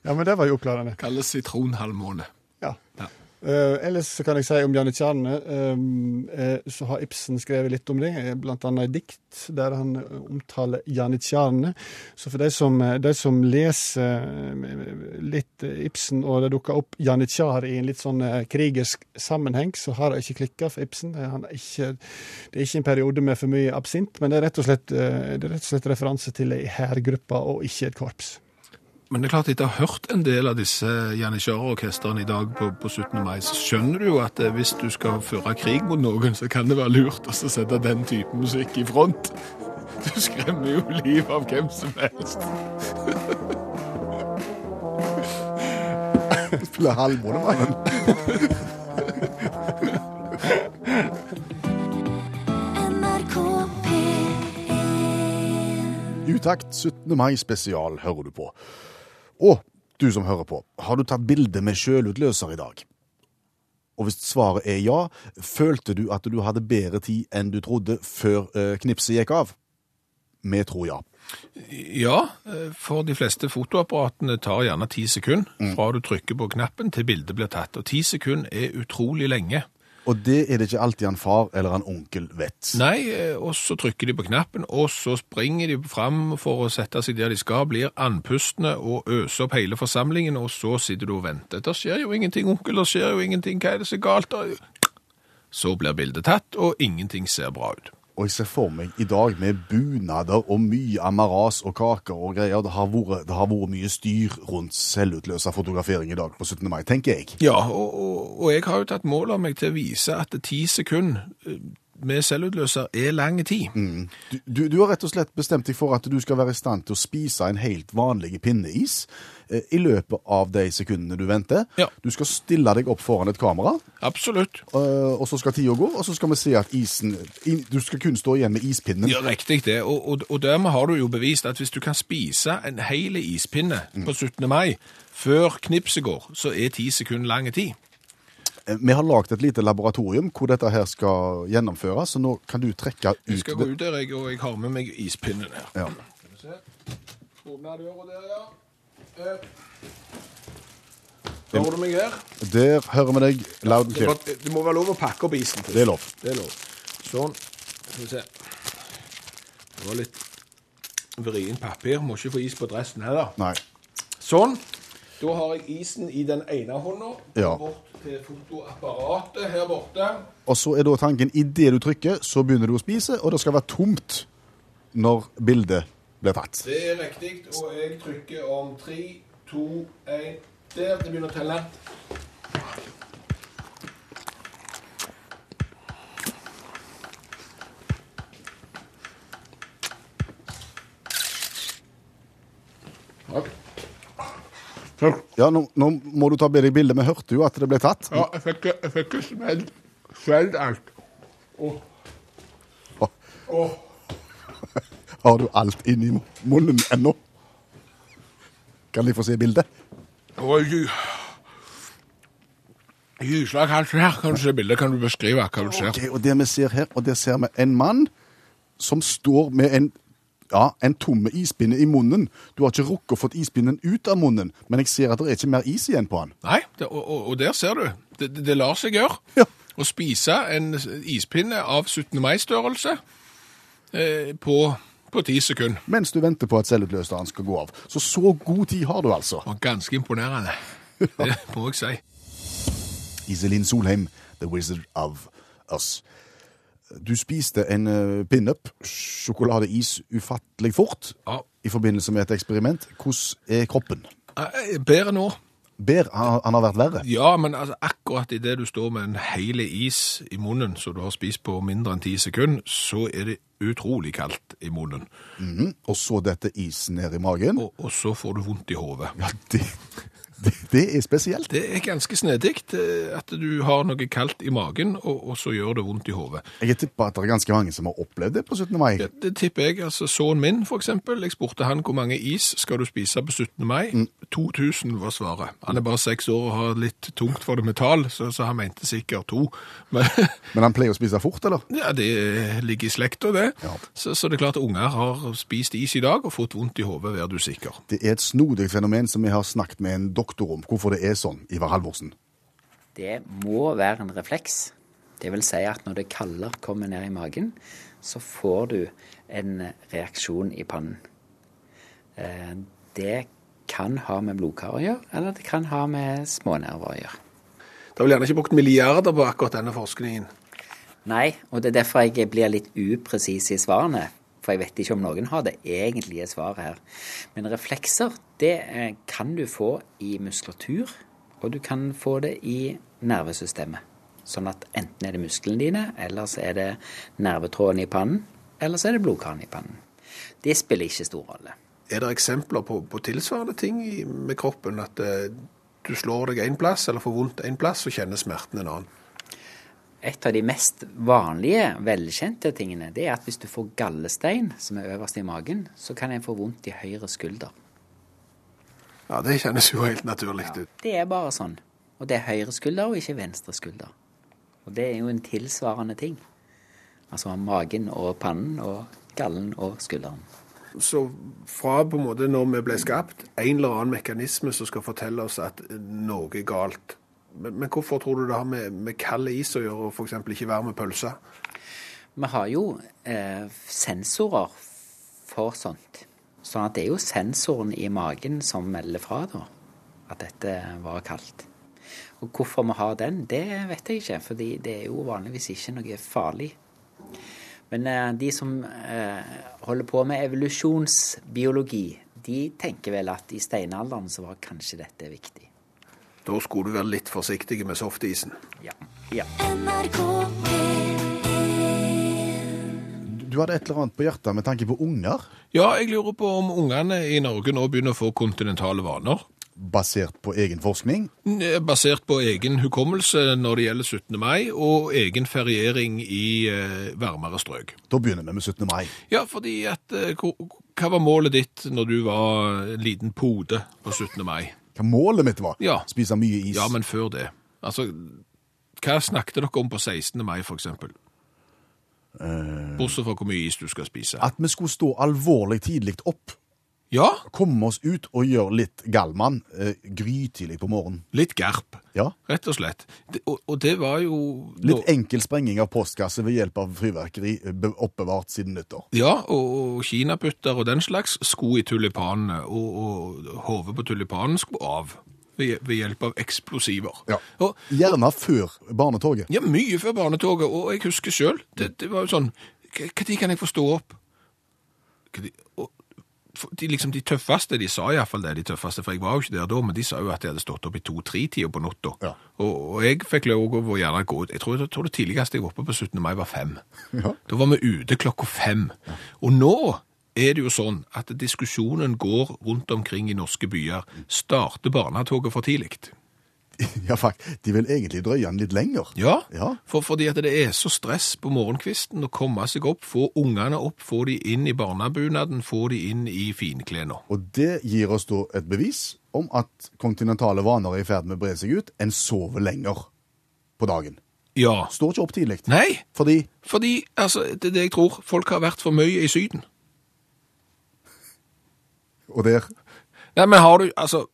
Speaker 4: Ja, men det var jo oppklarende.
Speaker 3: Kalles sitronhalvmåne.
Speaker 4: Ja.
Speaker 3: Ja.
Speaker 4: Eh, ellers kan jeg si om janitsjarene, uh, så har Ibsen skrevet litt om det, bl.a. i dikt, der han eh, omtaler janitsjarene. Så for de som, eh, de som leser eh, litt eh, Ibsen, og det dukker opp janitsjar i en litt sånn eh, krigersk sammenheng, så har det ikke klikka for Ibsen. Eh, er ikke, det er ikke en periode med for mye absint, men det er rett og slett, eh, det er rett og slett referanse til ei hærgruppe og ikke et korps.
Speaker 3: Men det er klart, etter å ha hørt en del av disse janitsjarorkestrene i dag på, på 17. mai, så skjønner du jo at eh, hvis du skal føre krig mot noen, så kan det være lurt å sette den type musikk i front. Du skremmer jo livet av hvem som helst. (laughs)
Speaker 2: Spiller halvmånemannen.
Speaker 1: NRK P1
Speaker 2: Utakt 17. mai spesial hører du på. Og du som hører på, har du tatt bilde med sjølutløser i dag? Og hvis svaret er ja, følte du at du hadde bedre tid enn du trodde før eh, knipset gikk av? Vi tror ja.
Speaker 3: Ja, eh, for de fleste fotoapparatene tar gjerne ti sekunder fra du trykker på knappen til bildet blir tatt. Og ti sekunder er utrolig lenge.
Speaker 2: Og det er det ikke alltid en far eller en onkel vet.
Speaker 3: Nei, eh, og så trykker de på knappen, og så springer de fram for å sette seg der de skal, blir andpustne og øser opp hele forsamlingen, og så sitter du og venter. Det skjer jo ingenting, onkel, det skjer jo ingenting, hva er det så galt? Så blir bildet tatt, og ingenting ser bra ut.
Speaker 2: Og jeg ser for meg i dag med bunader og mye amaras og kaker og greier. Det har vært, det har vært mye styr rundt selvutløsa fotografering i dag på 17. mai, tenker jeg.
Speaker 3: Ja, og, og, og jeg har jo tatt mål av meg til å vise at ti sekunder eh, med selvutløser er lang tid.
Speaker 2: Du, du, du har rett og slett bestemt deg for at du skal være i stand til å spise en helt vanlig pinneis eh, i løpet av de sekundene du venter.
Speaker 3: Ja.
Speaker 2: Du skal stille deg opp foran et kamera,
Speaker 3: Absolutt.
Speaker 2: eh, og så skal tida gå, og så skal vi se at isen in, Du skal kun stå igjen med ispinnen.
Speaker 3: Ja, riktig det. Og, og, og dermed har du jo bevist at hvis du kan spise en hel ispinne på 17. mai før knipset går, så er ti sekunder lang tid.
Speaker 2: Eh, Vi har lagd et lite laboratorium hvor dette her skal gjennomføres, så nå kan du trekke ut
Speaker 3: Jeg skal gå ut der, jeg, og jeg har med meg ispinnen her.
Speaker 2: Ja.
Speaker 3: Skal vi se. Åpne døra der, ja. Der Hører du meg her?
Speaker 2: Der hører vi deg loud and
Speaker 3: Det,
Speaker 2: clear.
Speaker 3: må- det må være lov å pakke opp isen. Til.
Speaker 2: Det er lov.
Speaker 3: Det er lov. Sånn. Skal vi se. Det var litt vrient papir. Må ikke få is på dressen heller.
Speaker 2: Nei.
Speaker 3: Sånn. Da har jeg isen i den ene hånda.
Speaker 2: Ja.
Speaker 3: Bort til fotoapparatet her borte.
Speaker 2: Og så er da tanken idet du trykker, så begynner du å spise, og det skal være tomt når bildet blir tatt.
Speaker 3: Det er riktig, og jeg trykker om tre, to, én Der. Det begynner å telle.
Speaker 2: Ja, nå, nå må du ta bedre bilde. Vi hørte jo at det ble tatt.
Speaker 3: Ja, jeg fikk, jeg fikk smelt, smelt alt. Åh. Åh. (laughs)
Speaker 2: Har du alt inni munnen ennå? Kan de få se bildet?
Speaker 3: Oi, Gysla kaldt her. Kan du se bildet? Kan du beskrive hva du ser?
Speaker 2: Ok, og det vi ser her, og der ser vi en mann som står med en ja, en tomme ispinne i munnen. Du har ikke rukket å fått ispinnen ut av munnen, men jeg ser at det er ikke mer is igjen på han.
Speaker 3: Nei, det, og, og, der ser du. Det, det, det lar seg gjøre.
Speaker 2: Ja.
Speaker 3: Å spise en ispinne av 17. mai-størrelse eh, på, på 10 sekunder.
Speaker 2: Mens du venter på at selvutløseren skal gå av. Så så god tid har du altså.
Speaker 3: Og ganske imponerende. (laughs) Det må jeg si.
Speaker 2: Iselin Solheim, The Wizard of Us. Du spiste en uh, pinup, sjokoladeis, ufattelig fort
Speaker 3: Ja.
Speaker 2: i forbindelse med et eksperiment. Hvordan er kroppen?
Speaker 3: Eh, Bedre nå.
Speaker 2: Ber, han, han har vært verre.
Speaker 3: Ja, men altså, akkurat idet du står med en hel is i munnen, som du har spist på mindre enn ti sekunder, så er det utrolig kaldt i munnen.
Speaker 2: Mhm. Og så dette isen ned i magen.
Speaker 3: Og, og så får du vondt i hodet.
Speaker 2: Ja, det, det, det er spesielt.
Speaker 3: Det er ganske snedig at du har noe kaldt i magen, og, og så gjør det vondt i hodet.
Speaker 2: Jeg tipper at det er ganske mange som har opplevd det på 17. mai.
Speaker 3: Det, det tipper jeg. altså Sønnen min, for eksempel, jeg spurte han hvor mange is skal du spise på 17. mai. 2000 var svaret. Han er bare seks år og har litt tungt for det metall, så, så han mente sikkert to. (laughs) Men
Speaker 2: Men han pleier å spise fort, eller?
Speaker 3: ja, det ligger i slekta, det.
Speaker 2: Ja.
Speaker 3: Så, så det er klart at unger har spist is i dag og fått vondt i hodet, vær du sikker.
Speaker 2: Det er et snodig fenomen som vi har snakket med en doktor om. Hvorfor det er sånn, Ivar Halvorsen.
Speaker 7: Det må være en refleks. Det vil si at når det kalde kommer ned i magen, så får du en reaksjon i pannen. Eh, Det kan ha med blodkar å gjøre, eller det kan ha med smånerver å gjøre.
Speaker 3: Det er vel gjerne ikke brukt milliarder på akkurat denne forskningen.
Speaker 7: Nei, og det er derfor jeg blir litt upresis i svarene. For jeg vet ikke om noen har det egentlige svaret her. Men reflekser, det eh, kan du få i muskulatur, og du kan få det i nervesystemet. Sånn at enten er det musklene dine, eller så er det nervetråden i pannen, eller så er det blodkaren i pannen. Det spiller ikke stor rolle.
Speaker 3: Er det eksempler på, på tilsvarende ting med kroppen? At eh, du slår deg én plass, eller får vondt én plass, og kjenner smerten en annen?
Speaker 7: Et av de mest vanlige, velkjente tingene, det er at hvis du får gallestein, som er øverst i magen, så kan en få vondt i høyre skulder.
Speaker 3: Ja, det kjennes jo helt naturlig ut.
Speaker 7: Det er bare sånn. Og det er høyre skulder og ikke venstre skulder. Og det er jo en tilsvarende ting. Altså magen og pannen og gallen og skulderen.
Speaker 3: Så fra på en måte når vi ble skapt, en eller annen mekanisme som skal fortelle oss at noe er galt. Men, men hvorfor tror du det har med, med kald is å gjøre, og f.eks. ikke varm pølse?
Speaker 7: Vi har jo eh, sensorer for sånt. Sånn at det er jo sensoren i magen som melder fra da, at dette var kaldt. Og hvorfor vi har den, det vet jeg ikke, fordi det er jo vanligvis ikke noe farlig. Men eh, de som eh, holder på med evolusjonsbiologi, de tenker vel at i steinalderen så var kanskje dette viktig.
Speaker 3: Da skulle du være litt forsiktig med softisen.
Speaker 7: Ja. ja.
Speaker 1: NRK
Speaker 2: Du hadde et eller annet på hjertet med tanke på unger,
Speaker 3: Ja, jeg lurer på om ungene i Norge nå begynner å få kontinentale vaner.
Speaker 2: basert på egen forskning.
Speaker 3: Eh, Basert på egen hukommelse når det gjelder 17. mai, og egen feriering i eh, varmere strøk.
Speaker 2: Da begynner vi med 17. mai.
Speaker 3: Ja, fordi at eh, Hva var målet ditt når du var liten pode på 17. mai?
Speaker 2: Hva målet mitt var?
Speaker 3: Ja.
Speaker 2: Spise mye is.
Speaker 3: Ja, men før det. Altså, hva snakket dere om på 16. mai, for eksempel? Bortsett fra hvor mye is du skal spise.
Speaker 2: At vi skulle stå alvorlig tidlig opp,
Speaker 3: Ja,
Speaker 2: komme oss ut og gjøre litt gallmann eh, grytidlig på morgenen.
Speaker 3: litt gerp,
Speaker 2: Ja.
Speaker 3: rett og slett. Det, og, og det var jo
Speaker 2: Litt enkel sprenging av postkasse ved hjelp av fyrverkeri eh, be- oppbevart siden nyttår.
Speaker 3: Ja, og, og kinaputter og den slags sko i tulipanene, og, og hodet på tulipanen skulle av ved, ved hjelp av eksplosiver.
Speaker 2: Ja.
Speaker 3: Og,
Speaker 2: Gjerne før barnetoget.
Speaker 3: ja, mye før barnetoget, og jeg husker selv, det, det var jo sånn, hva kan jeg få stå opp? Hva tid- og, de, liksom de tøffeste, de sa i hvert fall det, de tøffeste, for jeg var jo ikke der da, men de sa jo at de hadde stått opp i to-tre-tida på natta.
Speaker 2: Ja.
Speaker 3: Og, og jeg fikk lov å gjerne gå ut. Jeg tror, jeg tror det tidligste jeg var oppe på 17. mai var fem.
Speaker 2: Ja.
Speaker 3: Da var vi ute klokka fem. Og nå er det jo sånn at diskusjonen går rundt omkring i norske byer. Starter barnetoget for tidlig? (laughs)
Speaker 2: Ja, faktisk. De vil egentlig drøye den litt lenger.
Speaker 3: Ja,
Speaker 2: Ja.
Speaker 3: For, fordi at det er så stress på morgenkvisten å komme seg opp, få ungene opp, få de inn i barnebunaden, få de inn i finklærne.
Speaker 2: Og det gir oss da et bevis om at kontinentale vaner er i ferd med å bre seg ut. En sover lenger på dagen.
Speaker 3: Ja.
Speaker 2: Står ikke opp tidlig.
Speaker 3: Nei,
Speaker 2: Fordi
Speaker 3: fordi altså, det er det jeg tror. Folk har vært for mye i Syden.
Speaker 2: Og der
Speaker 3: Nei, men har du, altså,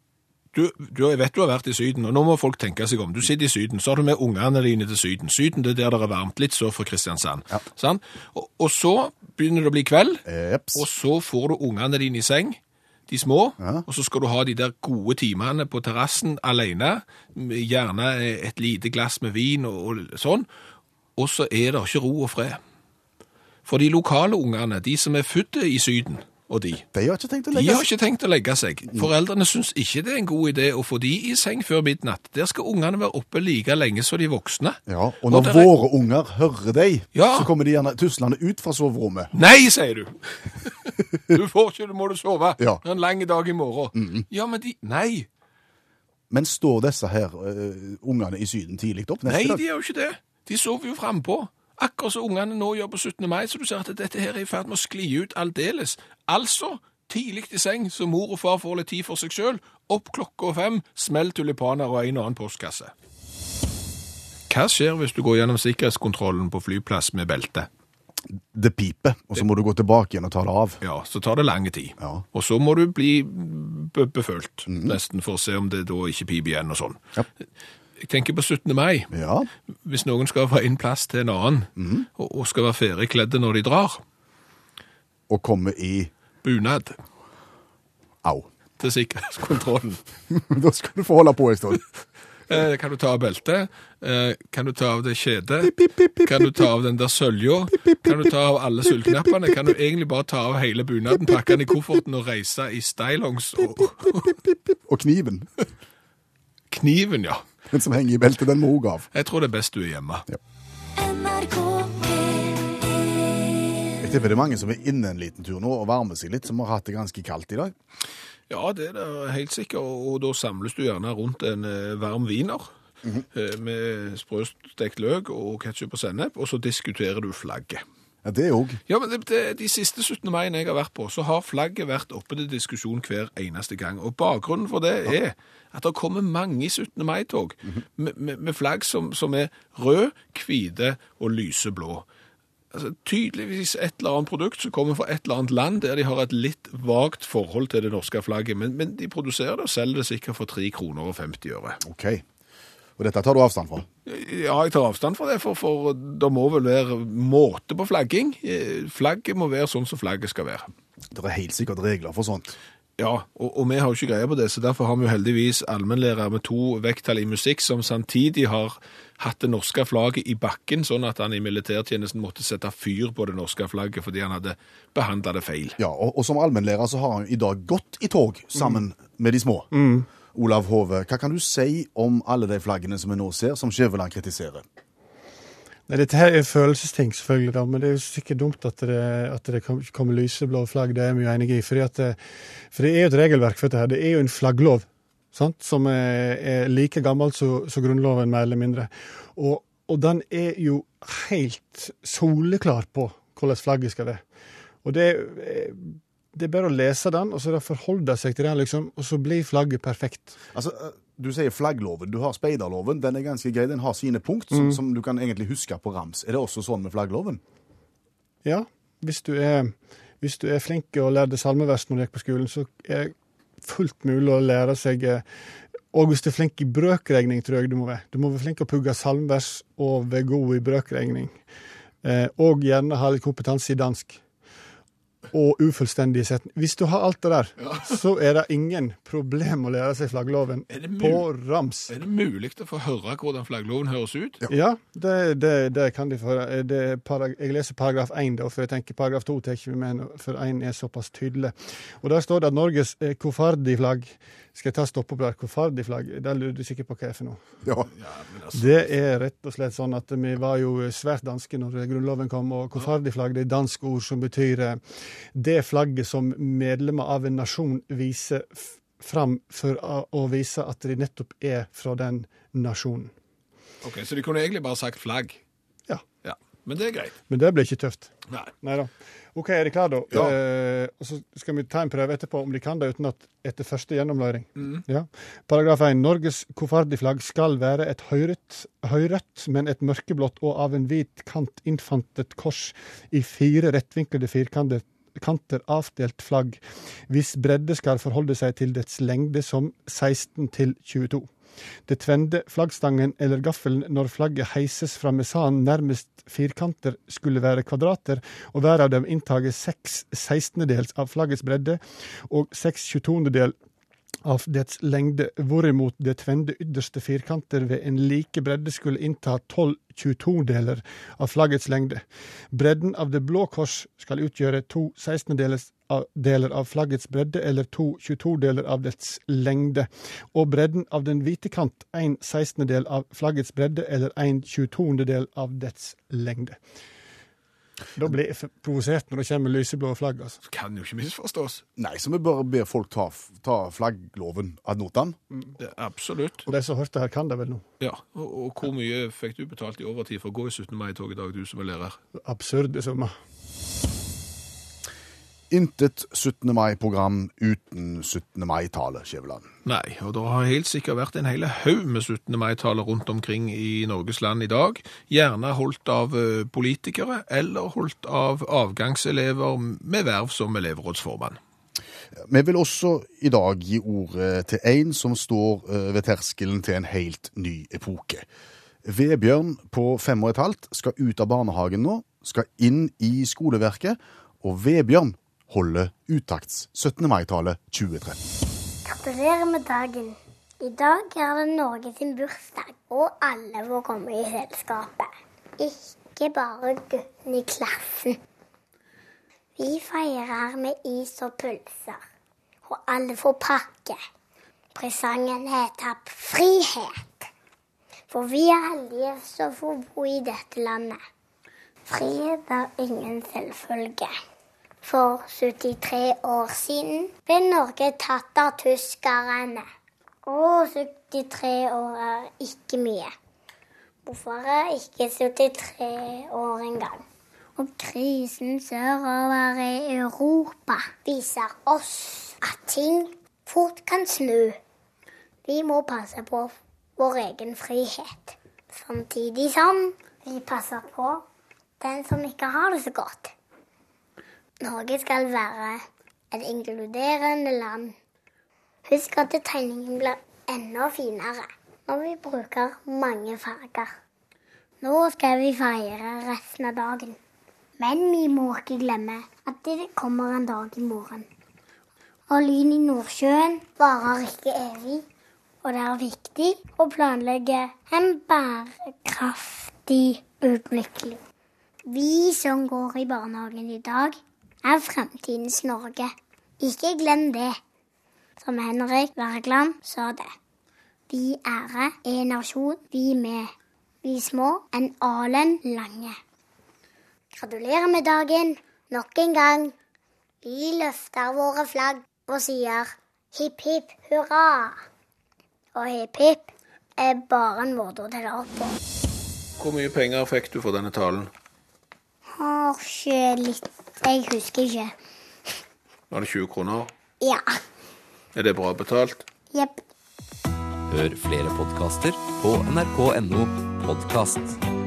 Speaker 3: du, du jeg vet du har vært i Syden, og nå må folk tenke seg om. Du sitter i Syden, så har du med ungene dine til Syden. Syden det er der det er varmt, litt sør for Kristiansand.
Speaker 2: Ja.
Speaker 3: Sånn? Og, og så begynner det å bli kveld,
Speaker 2: Eps.
Speaker 3: og så får du ungene dine i seng, de små,
Speaker 2: Ja.
Speaker 3: og så skal du ha de der gode timene på terrassen alene, gjerne et lite glass med vin og, og sånn, og så er det ikke ro og fred. For de lokale ungene, de som er født i Syden, og de,
Speaker 2: De har ikke tenkt å
Speaker 3: de
Speaker 2: legge
Speaker 3: har ikke tenkt å legge seg. Foreldrene syns ikke det er en god idé å få de i seng før midnatt. Der skal ungene være oppe like lenge som de voksne.
Speaker 2: Ja, og når
Speaker 3: er-
Speaker 2: våre unger hører deg,
Speaker 3: Ja.
Speaker 2: så kommer de gjerne tuslende ut fra soverommet.
Speaker 3: Nei, sier du! (laughs) Du får ikke, du må du sove.
Speaker 2: Ja.
Speaker 3: Det er en lang dag i morgen. Ja, men de Nei!
Speaker 2: Men står disse her uh, ungene i Syden tidlig opp neste
Speaker 3: Nei,
Speaker 2: dag?
Speaker 3: de gjør jo ikke det. De sover jo frampå. Akkurat som ungene nå gjør på 17. mai, så du ser at dette her er i ferd med å skli ut aldeles. Altså, tidlig i seng, så mor og far får litt tid for seg sjøl. Opp klokka fem, smell tulipaner og en og annen postkasse. Hva skjer hvis du går gjennom sikkerhetskontrollen på flyplass med belte?
Speaker 2: Det piper, og så må du gå tilbake igjen og ta det av.
Speaker 3: Ja, så tar det lang tid.
Speaker 2: Ja.
Speaker 3: Og så må du bli befølt, befølt, nesten, for å se om det da ikke piper igjen og sånn.
Speaker 2: Ja.
Speaker 3: Jeg tenker på 17. mai.
Speaker 2: Ja.
Speaker 3: Hvis noen skal få inn plass til en annen, og, og skal være feriekledde når de drar,
Speaker 2: Og komme i
Speaker 3: bunad
Speaker 2: Au.
Speaker 3: til sikkerhetskontrollen. (laughs)
Speaker 2: da skal du få holde på en stund. (laughs)
Speaker 3: Eh, kan du ta av beltet? Eh, kan du ta av det kjedet? Kan du ta av den der sølja? Kan du ta av alle sølvknappene? Kan du egentlig bare ta av hele bunaden, pakke den i kofferten og reise i stylongs og
Speaker 2: Og kniven,
Speaker 3: kniven, ja.
Speaker 2: Den (laughs) som henger i beltet, den må hun av.
Speaker 3: Jeg tror det er best du er hjemme.
Speaker 1: Ja.
Speaker 2: Jeg tipper det er mange som er inne en liten tur nå og varmer seg litt, som har hatt det ganske kaldt i dag.
Speaker 3: Ja, det er det helt sikkert, og da samles du gjerne rundt en varm varm viner -hmm. med sprøstekt løk og ketsjup og sennep, og så diskuterer du flagget.
Speaker 2: Ja, det òg.
Speaker 3: Ja, men det, det, De siste 17. mai jeg har vært på, så har flagget vært oppe til diskusjon hver eneste gang. Og Bakgrunnen for det er at det kommer mange 17. mai-tog med, med, med flagg som, som er rød, hvite og lyseblå. Altså, tydeligvis et eller annet produkt som kommer fra et eller annet land der de har et litt vagt forhold til det norske flagget, men, men de produserer det og selger det sikkert for 3 kroner og 50 øre.
Speaker 2: OK. Og dette tar du avstand fra?
Speaker 3: Ja, jeg tar avstand fra det, for, for det må vel være måte på flagging. Flagget må være sånn som flagget skal være.
Speaker 2: Det er helt sikkert regler for sånt.
Speaker 3: Ja, og, og vi har jo ikke greie på det, så derfor har vi jo heldigvis allmennlærer med to vekttall i musikk som samtidig har hatt det norske flagget i bakken, sånn at han i militærtjenesten måtte sette fyr på det norske flagget fordi han hadde behandla det feil.
Speaker 2: Ja, og, og som allmennlærer så har han i dag gått i tog sammen med de små. Olav Hove, hva kan du si om alle de flaggene som vi nå ser, som Skjæveland kritiserer?
Speaker 4: Nei, dette her er følelsesting, selvfølgelig, da, men det er jo sikkert dumt at det, at det kommer lyseblå flagg. Det er vi jo enige i. Det, for det er jo et regelverk for dette her. Det er jo en flagglov sant? som er, er like gammel som Grunnloven, mer eller mindre. Og, og den er jo helt soleklar på hvordan flagget skal være. Og det, er- det er bare å lese den, og så forholde seg til den, liksom, og så blir flagget perfekt.
Speaker 2: Altså, eh, Du sier flaggloven. Du har speiderloven. Den er ganske grei. Den har sine punkt som, som du kan egentlig huske på rams. Er det også sånn med flaggloven?
Speaker 4: Ja, hvis du er, hvis du er flink og lærte salmevers når du gikk på skolen, så er det fullt mulig å lære seg eh, Og hvis du er flink i brøkregning, tror jeg du må være. Du må være flink til å pugge salmevers og være god i brøkregning. Eh, og gjerne ha litt kompetanse i dansk. Og ufullstendige setninger. Hvis du har alt det der, (laughs) så er det ingen problem å lære seg flaggloven på rams.
Speaker 3: Er det mulig å få høre hvordan flaggloven høres ut?
Speaker 4: Ja, det, det, det kan de få høre. Det er Jeg leser paragraf 1, da, for jeg tenker paragraf 2 tar ikke vi med, for 1 er såpass tydelig. Og Der står det at Norges eh, kofardi-flagg Skal jeg ta stoppe opp der? Kofardi-flagg, der lurer du sikkert på hva er for noe.
Speaker 2: Ja.
Speaker 4: Det er rett og slett sånn at vi var jo svært danske når Grunnloven kom, og kofardiflagg det er dansk ord som betyr eh, det flagget som medlemmer av en nasjon viser fram for å, vise at de nettopp er fra den nasjonen.
Speaker 3: Ok, Så de kunne egentlig bare sagt flagg?
Speaker 4: Ja.
Speaker 3: Ja, Men det er greit.
Speaker 4: Men det ble ikke tøft.
Speaker 3: Nei.
Speaker 4: Nei da. OK, er de klare, da?
Speaker 2: Ja.
Speaker 4: Eh, og så skal vi ta en prøve etterpå om de kan det uten at etter første gjennomløring. Ja. Paragraf 1. Norges koffardiflagg skal være et høyrødt, høyrødt, men et mørkeblått og av en hvit kant innfantet kors i fire rettvinklede firkanter kanter avdelt flagg, hvis bredde skal forholde seg til dets lengde som 16 til 22. Det tvende flaggstangen eller gaffelen når flagget heises fra mesanen nærmest firkanter skulle være kvadrater, og hver av dem inntager seks sekstendedels av flaggets bredde og seks tjuetondedel av dets lengde, hvorimot det tvende ytterste firkanter ved en like bredde skulle innta tolv 22-deler av flaggets lengde. Bredden av det blå kors skal utgjøre to 16-deler av, deler av flaggets bredde, eller to 22-deler av dets lengde. Og bredden av den hvite kant en 16-del av flaggets bredde, eller en 22-del av dets lengde. Da blir jeg provosert når det kommer lyseblå flagg. altså.
Speaker 3: Det kan jo ikke misforstås.
Speaker 2: Nei, så vi bare ber folk ta, ta flaggloven ad notam.
Speaker 3: Det, absolutt.
Speaker 4: Og de som hørte her, kan det vel nå.
Speaker 3: Ja, og, og hvor mye fikk du betalt i overtid for å gå i 17. mai-tog i dag, du som er lærer?
Speaker 4: Absurde summer.
Speaker 2: Intet 17. mai-program uten 17. mai-tale, Skjæveland.
Speaker 3: Nei, og det har helt sikkert vært en hel haug med 17. mai-taler rundt omkring i Norges land i dag. Gjerne holdt av eh, politikere, eller holdt av avgangselever med verv som elevrådsformann.
Speaker 2: Vi vil også i dag gi ordet til en som står eh, ved terskelen til en helt ny epoke. Vebjørn på fem og et halvt skal ut av barnehagen nå, skal inn i skoleverket, og Vebjørn holder uttakts 17. mai-tale 2013.
Speaker 8: Gratulerer med dagen. I dag er det Norge sin bursdag, og alle får komme i selskapet. Ikke bare guttene i klassen. Vi feirer med is og pølser, og alle får pakke. Presangen heter Frihet. For vi er heldige som får bo i dette landet. Frihet er ingen selvfølge. For 73 år siden ble Norge tatt av tyskerne. Og 73 år er ikke mye. Hvorfor er ikke 73 år engang? Og krisen sørover i Europa viser oss at ting fort kan snu. Vi må passe på vår egen frihet, samtidig som vi passer på den som ikke har det så godt. Norge skal være et inkluderende land. Husk at tegningen blir enda finere når vi bruker mange farger. Nå skal vi feire resten av dagen. Men vi må ikke glemme at det kommer en dag i morgen. Og lyn i Nordsjøen varer ikke evig. Og det er viktig å planlegge en bærekraftig utvikling. Vi som går i barnehagen i dag, er fremtidens Norge. Ikke glem det. Som Henrik Wergeland sa det. Vi ære en nasjon, vi med. Vi små, en alen lange. Gratulerer med dagen nok en gang. Vi løfter våre flagg og sier hipp hipp hurra. Og hipp hipp er bare en måte å telle opp på.
Speaker 3: Hvor mye penger fikk du for denne talen?
Speaker 8: Har ikke litt Jeg husker ikke.
Speaker 3: Var det 20 kroner?
Speaker 8: Ja.
Speaker 3: Er det bra betalt?
Speaker 8: Jepp.
Speaker 9: Hør flere podkaster på nrk.no podkast.